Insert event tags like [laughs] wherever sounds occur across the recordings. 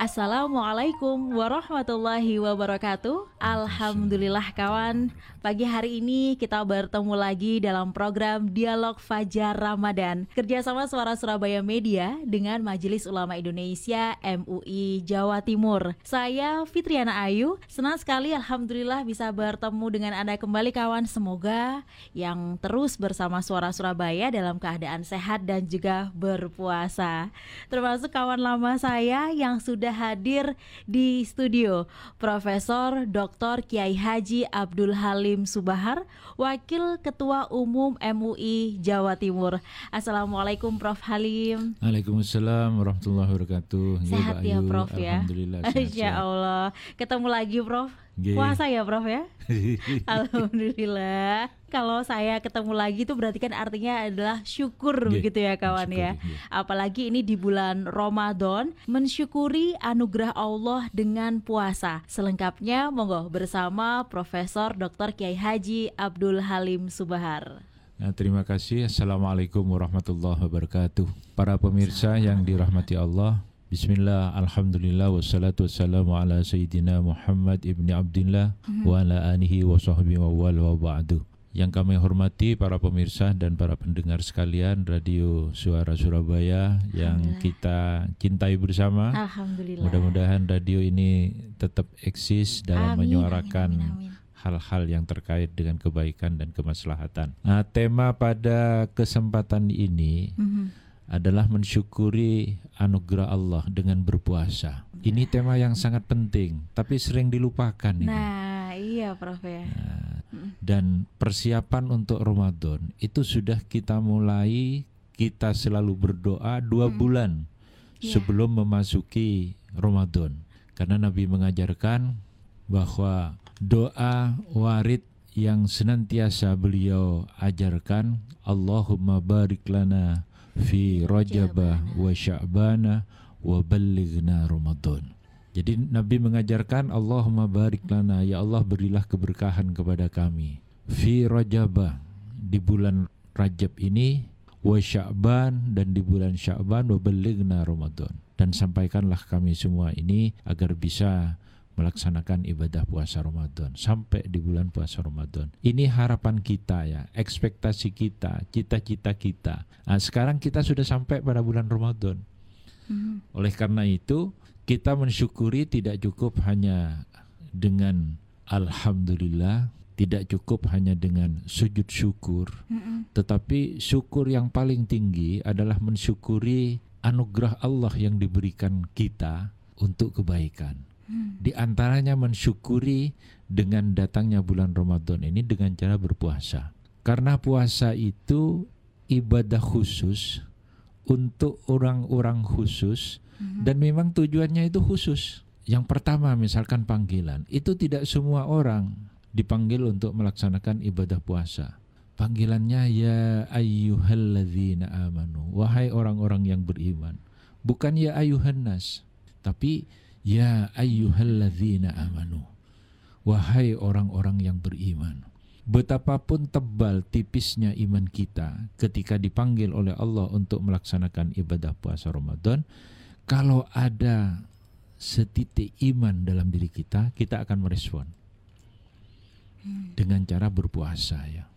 Assalamualaikum warahmatullahi wabarakatuh. Alhamdulillah kawan. Pagi hari ini kita bertemu lagi dalam program Dialog Fajar Ramadan. Kerjasama Suara Surabaya Media dengan Majelis Ulama Indonesia MUI Jawa Timur. Saya Fitriana Ayu. Senang sekali Alhamdulillah bisa bertemu dengan Anda kembali kawan. Semoga yang terus bersama Suara Surabaya dalam keadaan sehat dan juga berpuasa. Termasuk kawan lama saya yang sudah sudah hadir di studio Profesor Dr. Kiai Haji Abdul Halim Subahar, Wakil Ketua Umum MUI Jawa Timur. Assalamualaikum Prof Halim. Waalaikumsalam warahmatullahi wabarakatuh. Sehat ya Prof ya. Alhamdulillah. [laughs] Insya Allah. Ketemu lagi Prof. Puasa ya Prof ya? [laughs] Alhamdulillah. Kalau saya ketemu lagi itu berarti kan artinya adalah syukur yeah. begitu ya kawan syukur, ya. Yeah. Apalagi ini di bulan Ramadan mensyukuri anugerah Allah dengan puasa. Selengkapnya monggo bersama Profesor Dr. Kiai Haji Abdul Halim Subahar. Nah, terima kasih. Assalamualaikum warahmatullahi wabarakatuh. Para pemirsa yang dirahmati Allah, Bismillah, Alhamdulillah, wassalatu wassalamu ala Sayyidina Muhammad ibni Abdillah hmm. wa ala anihi wa sahbihi wa wal wa ba'du. Yang kami hormati para pemirsa dan para pendengar sekalian Radio Suara Surabaya yang kita cintai bersama. Alhamdulillah. Mudah-mudahan radio ini tetap eksis dalam amin, menyuarakan hal-hal yang terkait dengan kebaikan dan kemaslahatan. Nah, tema pada kesempatan ini -hmm adalah mensyukuri anugerah Allah dengan berpuasa. Ini tema yang sangat penting, tapi sering dilupakan ini. Nah, iya Prof ya. Nah, dan persiapan untuk Ramadan itu sudah kita mulai kita selalu berdoa dua hmm. bulan yeah. sebelum memasuki Ramadan. Karena Nabi mengajarkan bahwa doa warid yang senantiasa beliau ajarkan Allahumma barik lana fi rajabah wa sya'bana wa ballighna ramadan. Jadi Nabi mengajarkan Allahumma barik lana ya Allah berilah keberkahan kepada kami fi rajabah di bulan Rajab ini wa sya'ban dan di bulan sya'ban wa ballighna ramadan dan sampaikanlah kami semua ini agar bisa melaksanakan ibadah puasa Ramadan sampai di bulan puasa Ramadan. Ini harapan kita ya, ekspektasi kita, cita-cita kita. Nah, sekarang kita sudah sampai pada bulan Ramadan. Hmm. Oleh karena itu, kita mensyukuri tidak cukup hanya dengan alhamdulillah, tidak cukup hanya dengan sujud syukur, tetapi syukur yang paling tinggi adalah mensyukuri anugerah Allah yang diberikan kita untuk kebaikan. Di antaranya mensyukuri dengan datangnya bulan Ramadan ini dengan cara berpuasa. Karena puasa itu ibadah khusus untuk orang-orang khusus hmm. dan memang tujuannya itu khusus. Yang pertama misalkan panggilan, itu tidak semua orang dipanggil untuk melaksanakan ibadah puasa. Panggilannya ya ayyuhalladzina amanu, wahai orang-orang yang beriman. Bukan ya ayyuhan nas, tapi Ya ayyuhalladzina amanu. Wahai orang-orang yang beriman. Betapapun tebal tipisnya iman kita ketika dipanggil oleh Allah untuk melaksanakan ibadah puasa Ramadan, kalau ada setitik iman dalam diri kita, kita akan merespon hmm. dengan cara berpuasa ya.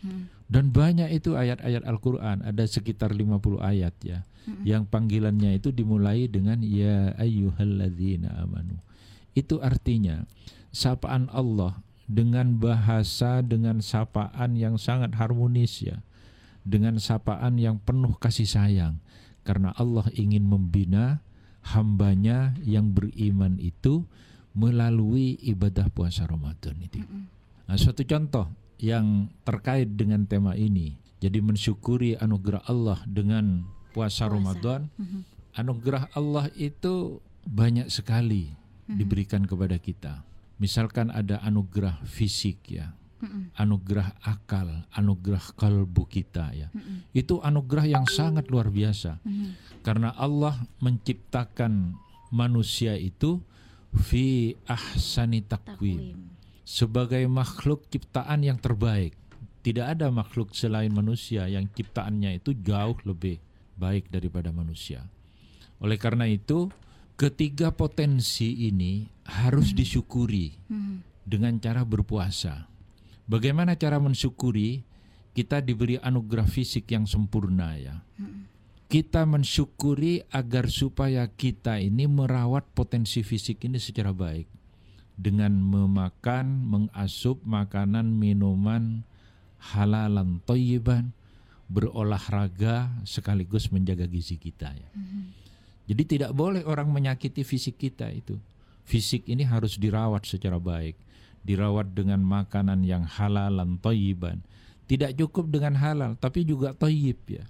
Hmm. Dan banyak itu ayat-ayat Al-Qur'an, ada sekitar 50 ayat ya hmm. yang panggilannya itu dimulai dengan ya ayyuhalladzina amanu. Itu artinya sapaan Allah dengan bahasa dengan sapaan yang sangat harmonis ya. Dengan sapaan yang penuh kasih sayang karena Allah ingin membina hambanya yang beriman itu melalui ibadah puasa Ramadan itu. Nah, suatu contoh yang terkait dengan tema ini. Jadi mensyukuri anugerah Allah dengan puasa, puasa. Ramadan, mm-hmm. anugerah Allah itu banyak sekali mm-hmm. diberikan kepada kita. Misalkan ada anugerah fisik ya, mm-hmm. anugerah akal, anugerah kalbu kita ya. Mm-hmm. Itu anugerah yang sangat luar biasa. Mm-hmm. Karena Allah menciptakan manusia itu fi ahsani takwim. Takwim. Sebagai makhluk ciptaan yang terbaik. Tidak ada makhluk selain manusia yang ciptaannya itu jauh lebih baik daripada manusia. Oleh karena itu, ketiga potensi ini harus disyukuri Hmm. dengan cara berpuasa. Bagaimana cara mensyukuri? Kita diberi anugerah fisik yang sempurna ya. Kita mensyukuri agar supaya kita ini merawat potensi fisik ini secara baik dengan memakan, mengasup makanan, minuman halalan toyiban, berolahraga sekaligus menjaga gizi kita ya. Jadi tidak boleh orang menyakiti fisik kita itu. Fisik ini harus dirawat secara baik, dirawat dengan makanan yang halalan toyiban. Tidak cukup dengan halal, tapi juga toyib ya.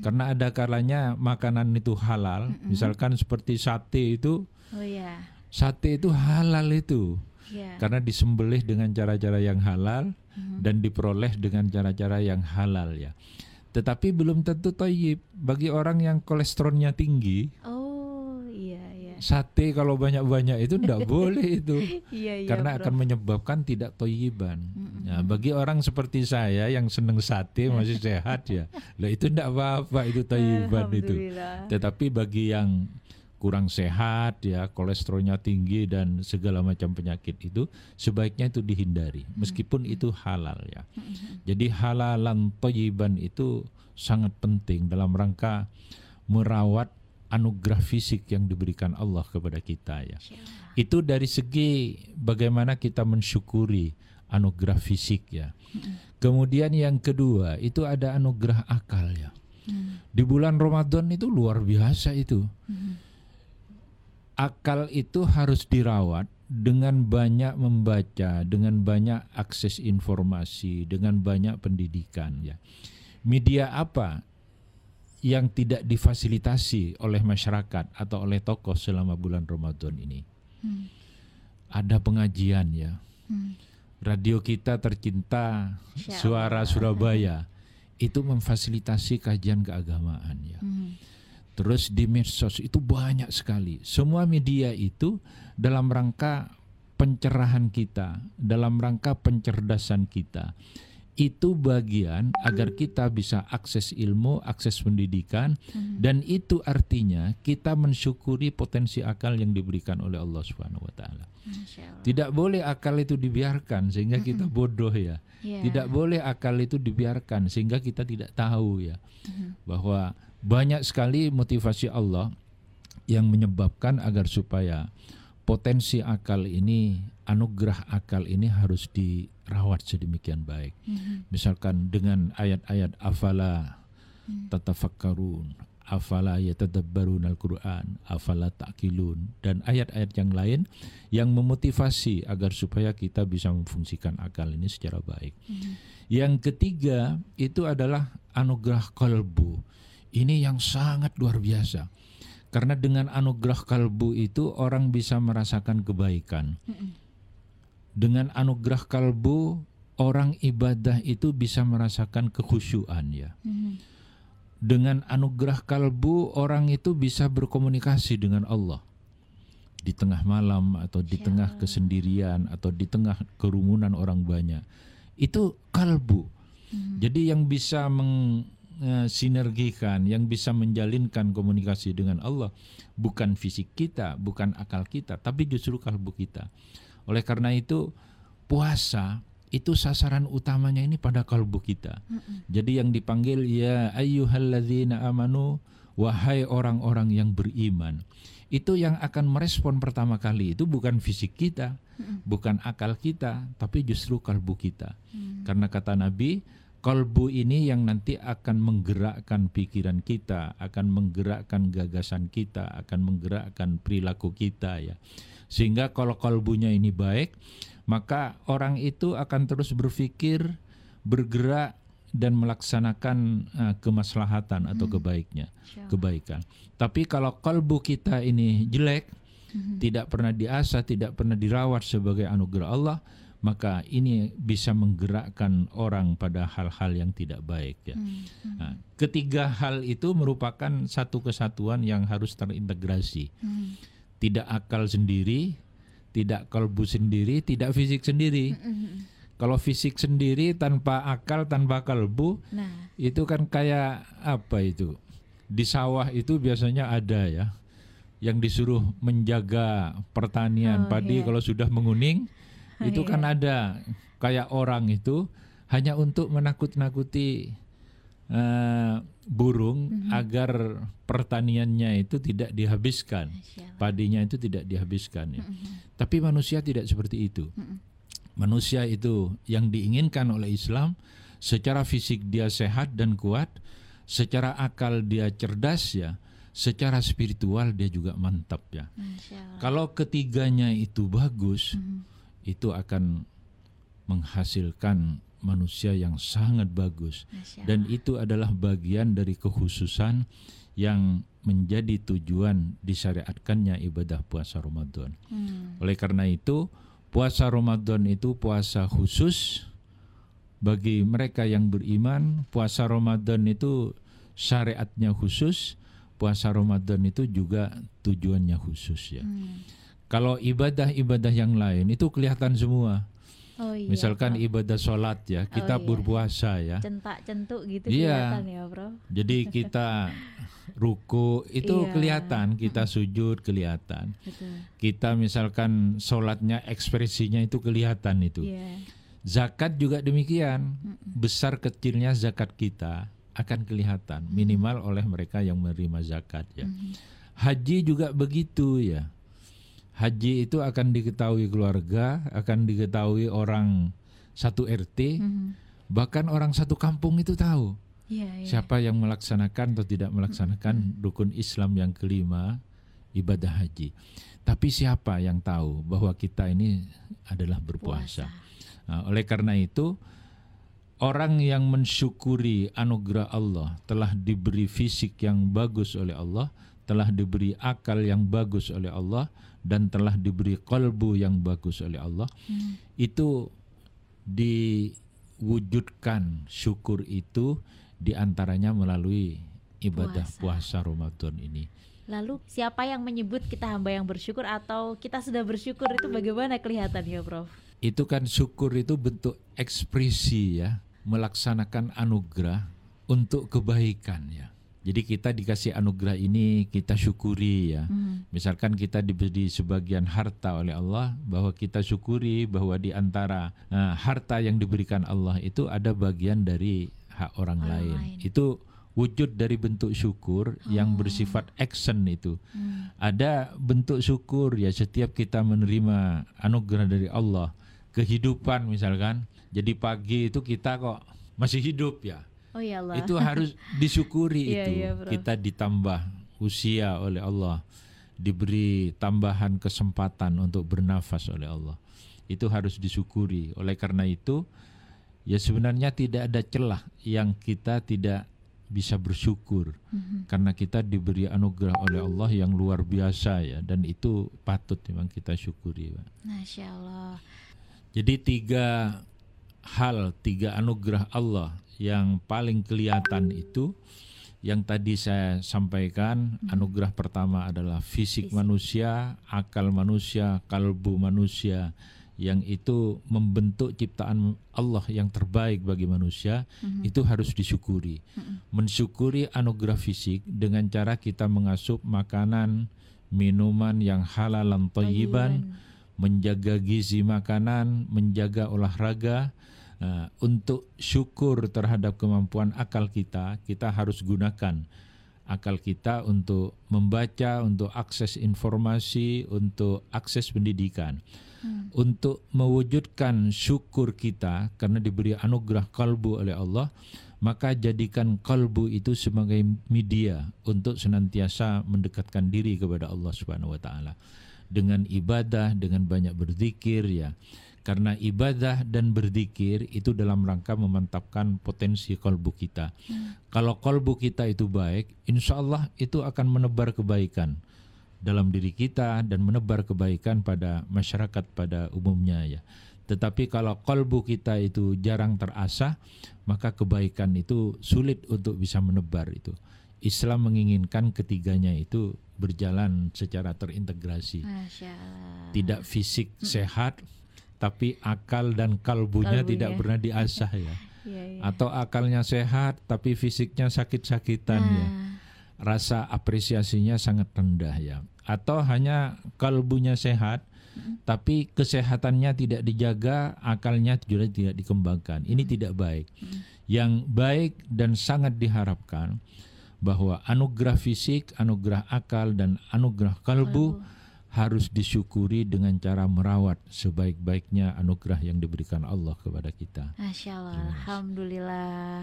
Karena ada kalanya makanan itu halal, misalkan seperti sate itu, Oh ya. Sate itu halal itu Ya. karena disembelih dengan cara-cara yang halal dan diperoleh dengan cara-cara yang halal ya. Tetapi belum tentu toyib bagi orang yang kolesterolnya tinggi. Oh iya iya. Sate kalau banyak-banyak itu tidak [laughs] boleh itu Iya iya. karena Bro. akan menyebabkan tidak toyiban. Nah, bagi orang seperti saya yang seneng sate [laughs] masih sehat ya, lah itu tidak apa-apa itu toyiban itu. Tetapi bagi yang kurang sehat ya, kolesterolnya tinggi dan segala macam penyakit itu sebaiknya itu dihindari meskipun itu halal ya. Jadi halalan toyiban itu sangat penting dalam rangka merawat anugerah fisik yang diberikan Allah kepada kita ya. Itu dari segi bagaimana kita mensyukuri anugerah fisik ya. Kemudian yang kedua itu ada anugerah akal ya. Di bulan Ramadan itu luar biasa itu. Akal itu harus dirawat dengan banyak membaca, dengan banyak akses informasi, dengan banyak pendidikan ya. Media apa yang tidak difasilitasi oleh masyarakat atau oleh tokoh selama bulan Ramadan ini? Ada pengajian ya. Radio kita tercinta Suara Surabaya itu memfasilitasi kajian keagamaan ya. Hmm. Terus di medsos itu banyak sekali. Semua media itu dalam rangka pencerahan kita, dalam rangka pencerdasan kita. Itu bagian agar kita bisa akses ilmu, akses pendidikan dan itu artinya kita mensyukuri potensi akal yang diberikan oleh Allah Subhanahu wa taala. Tidak boleh akal itu dibiarkan sehingga kita bodoh ya. Iya. Tidak boleh akal itu dibiarkan sehingga kita tidak tahu ya. Bahwa banyak sekali motivasi Allah yang menyebabkan agar supaya potensi akal ini, anugerah akal ini harus dirawat sedemikian baik. Misalkan dengan ayat-ayat afala tatafakkarun, afala yatadabbarun al-Quran, afala ta'qilun dan ayat-ayat yang lain yang memotivasi agar supaya kita bisa memfungsikan akal ini secara baik. Yang ketiga itu adalah anugerah kalbu. Ini yang sangat luar biasa. Karena dengan anugerah kalbu itu orang bisa merasakan kebaikan. Dengan anugerah kalbu orang ibadah itu bisa merasakan kekhusyuan ya. Hmm. Dengan anugerah kalbu orang itu bisa berkomunikasi dengan Allah di tengah malam atau di Masya tengah kesendirian atau di tengah kerumunan orang banyak. Itu kalbu. Jadi yang bisa mensinergikan, yang bisa menjalinkan komunikasi dengan Allah bukan fisik kita, bukan akal kita, tapi justru kalbu kita. Oleh karena itu puasa itu sasaran utamanya ini pada kalbu kita. Jadi yang dipanggil ya ayyuhalladzina amanu wahai orang-orang yang beriman. Itu yang akan merespon pertama kali itu bukan fisik kita, bukan akal kita, tapi justru kalbu kita. Karena kata Nabi, kalbu ini yang nanti akan menggerakkan pikiran kita, akan menggerakkan gagasan kita, akan menggerakkan perilaku kita ya. Sehingga kalau kalbunya ini baik, maka orang itu akan terus berpikir, bergerak dan melaksanakan uh, kemaslahatan atau kebaiknya, Insya Allah. kebaikan. Tapi kalau kalbu kita ini jelek, tidak pernah diasah, tidak pernah dirawat sebagai anugerah Allah, maka ini bisa menggerakkan orang pada hal-hal yang tidak baik ya. Nah, ketiga hal itu merupakan satu kesatuan yang harus terintegrasi. Hmm. Tidak akal sendiri, tidak kalbu sendiri, tidak fisik sendiri. Kalau fisik sendiri tanpa akal, tanpa kalbu, Nah, itu kan kayak apa itu? Di sawah itu biasanya ada ya yang disuruh menjaga pertanian Oh, padi iya. kalau sudah menguning Oh, itu kan iya. ada kayak orang itu hanya untuk menakut-nakuti eh, burung Mhm. agar pertaniannya itu tidak dihabiskan Masya. Padinya itu tidak dihabiskan ya. Tapi manusia tidak seperti itu. Manusia itu yang diinginkan oleh Islam secara fisik dia sehat dan kuat, secara akal dia cerdas ya, secara spiritual dia juga mantap ya. Kalau ketiganya itu bagus, itu akan menghasilkan manusia yang sangat bagus dan itu adalah bagian dari kekhususan yang menjadi tujuan disyariatkannya ibadah puasa Ramadan. Hmm. Oleh karena itu, puasa Ramadan itu puasa khusus bagi mereka yang beriman. Puasa Ramadan itu syariatnya khusus, puasa Ramadan itu juga tujuannya khusus ya. Hmm. Kalau ibadah-ibadah yang lain itu kelihatan semua. Oh iya. Misalkan Bro. ibadah sholat ya, kita iya. berpuasa ya. centak-centuk gitu Iya. kelihatan ya, Bro. Jadi kita [laughs] ruku itu Iya. kelihatan, kita [laughs] sujud kelihatan. Betul. Kita misalkan sholatnya ekspresinya itu kelihatan itu. Iya. Zakat juga demikian. Besar kecilnya zakat kita akan kelihatan minimal oleh mereka yang menerima zakat ya. Mhm. Haji juga begitu ya. Haji itu akan diketahui keluarga, akan diketahui orang satu RT, Mhm. bahkan orang satu kampung itu tahu Iya, iya. siapa yang melaksanakan atau tidak melaksanakan rukun Islam yang kelima ibadah haji. Tapi siapa yang tahu bahwa kita ini adalah berpuasa? Nah, oleh karena itu, orang yang mensyukuri anugerah Allah telah diberi fisik yang bagus oleh Allah, telah diberi akal yang bagus oleh Allah, dan telah diberi kalbu yang bagus oleh Allah. Hmm. Itu diwujudkan syukur itu di antaranya melalui ibadah puasa, Ramadan ini. Lalu siapa yang menyebut kita hamba yang bersyukur atau kita sudah bersyukur itu bagaimana kelihatannya, Prof? Itu kan syukur itu bentuk ekspresi ya, melaksanakan anugerah untuk kebaikan ya. Jadi kita dikasih anugerah ini kita syukuri ya. Hmm. Misalkan kita diberi sebagian harta oleh Allah, bahwa kita syukuri bahwa di antara eh, harta yang diberikan Allah itu ada bagian dari hak orang, Orang lain. lain. Itu wujud dari bentuk syukur yang bersifat action itu. Hmm. Ada bentuk syukur ya setiap kita menerima anugerah dari Allah, kehidupan misalkan. Jadi pagi itu kita kok masih hidup ya. Oh ya Allah. Itu harus disyukuri [laughs] Iya, itu. iya, bro. kita ditambah usia oleh Allah, diberi tambahan kesempatan untuk bernafas oleh Allah. Itu harus disyukuri. Oleh karena itu, ya sebenarnya tidak ada celah yang kita tidak bisa bersyukur Mhm. karena kita diberi anugerah oleh Allah yang luar biasa ya dan itu patut memang kita syukuri Pak. Masya Allah. Jadi tiga hal, tiga anugerah Allah yang paling kelihatan itu yang tadi saya sampaikan anugerah pertama adalah fisik, manusia, akal manusia, kalbu manusia yang itu membentuk ciptaan Allah yang terbaik bagi manusia Mhm. itu harus disyukuri. Mensyukuri anugerah fisik dengan cara kita mengasup makanan, minuman yang halal dan thayyiban, menjaga gizi makanan, menjaga olahraga. Nah, untuk syukur terhadap kemampuan akal kita, kita harus gunakan akal kita untuk membaca, untuk akses informasi, untuk akses pendidikan. Hmm. Untuk mewujudkan syukur kita karena diberi anugerah kalbu oleh Allah, maka jadikan kalbu itu sebagai media untuk senantiasa mendekatkan diri kepada Allah Subhanahu wa taala dengan ibadah, dengan banyak berzikir ya. Karena ibadah dan berzikir itu dalam rangka memantapkan potensi kalbu kita. Kalau kalbu kita itu baik, insya Allah itu akan menebar kebaikan dalam diri kita dan menebar kebaikan pada masyarakat pada umumnya ya. Tetapi kalau kalbu kita itu jarang terasah, maka kebaikan itu sulit untuk bisa menebar itu. Islam menginginkan ketiganya itu berjalan secara terintegrasi. Tidak fisik hmm. sehat, tapi akal dan kalbunya, kalbunya. tidak pernah diasah ya. [laughs] ya, ya. Atau akalnya sehat, tapi fisiknya sakit-sakitan nah. ya. Rasa apresiasinya sangat rendah ya. Atau hanya kalbunya sehat, hmm. tapi kesehatannya tidak dijaga, akalnya juga tidak dikembangkan. Ini hmm. tidak baik. Hmm. Yang baik dan sangat diharapkan bahwa anugerah fisik, anugerah akal dan anugerah kalbu, kalbu harus disyukuri dengan cara merawat sebaik-baiknya anugerah yang diberikan Allah kepada kita. Masya Allah, yes. Alhamdulillah.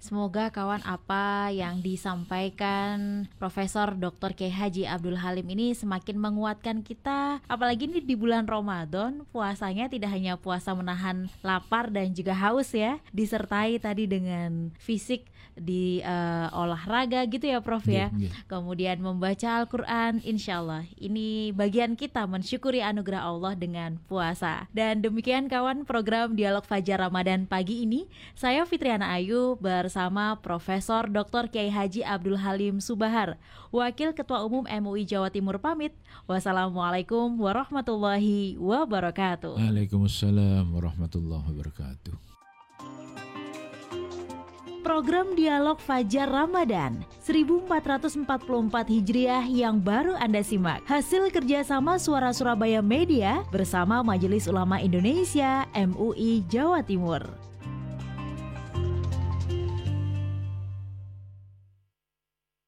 Semoga kawan apa yang disampaikan Profesor Dr. K. Haji Abdul Halim ini semakin menguatkan kita. Apalagi ini di bulan Ramadan, puasanya tidak hanya puasa menahan lapar dan juga haus ya, disertai tadi dengan fisik di uh, olahraga gitu ya Prof yeah, ya. Yeah. Kemudian membaca Al-Qur'an insyaallah. Ini bagian kita mensyukuri anugerah Allah dengan puasa. Dan demikian kawan program Dialog Fajar Ramadan pagi ini. Saya Fitriana Ayu bersama Profesor Dr. Kiai Haji Abdul Halim Subahar, Wakil Ketua Umum MUI Jawa Timur pamit. Wassalamualaikum warahmatullahi wabarakatuh. Waalaikumsalam warahmatullahi wabarakatuh program Dialog Fajar Ramadan 1444 Hijriah yang baru Anda simak. Hasil kerjasama Suara Surabaya Media bersama Majelis Ulama Indonesia MUI Jawa Timur.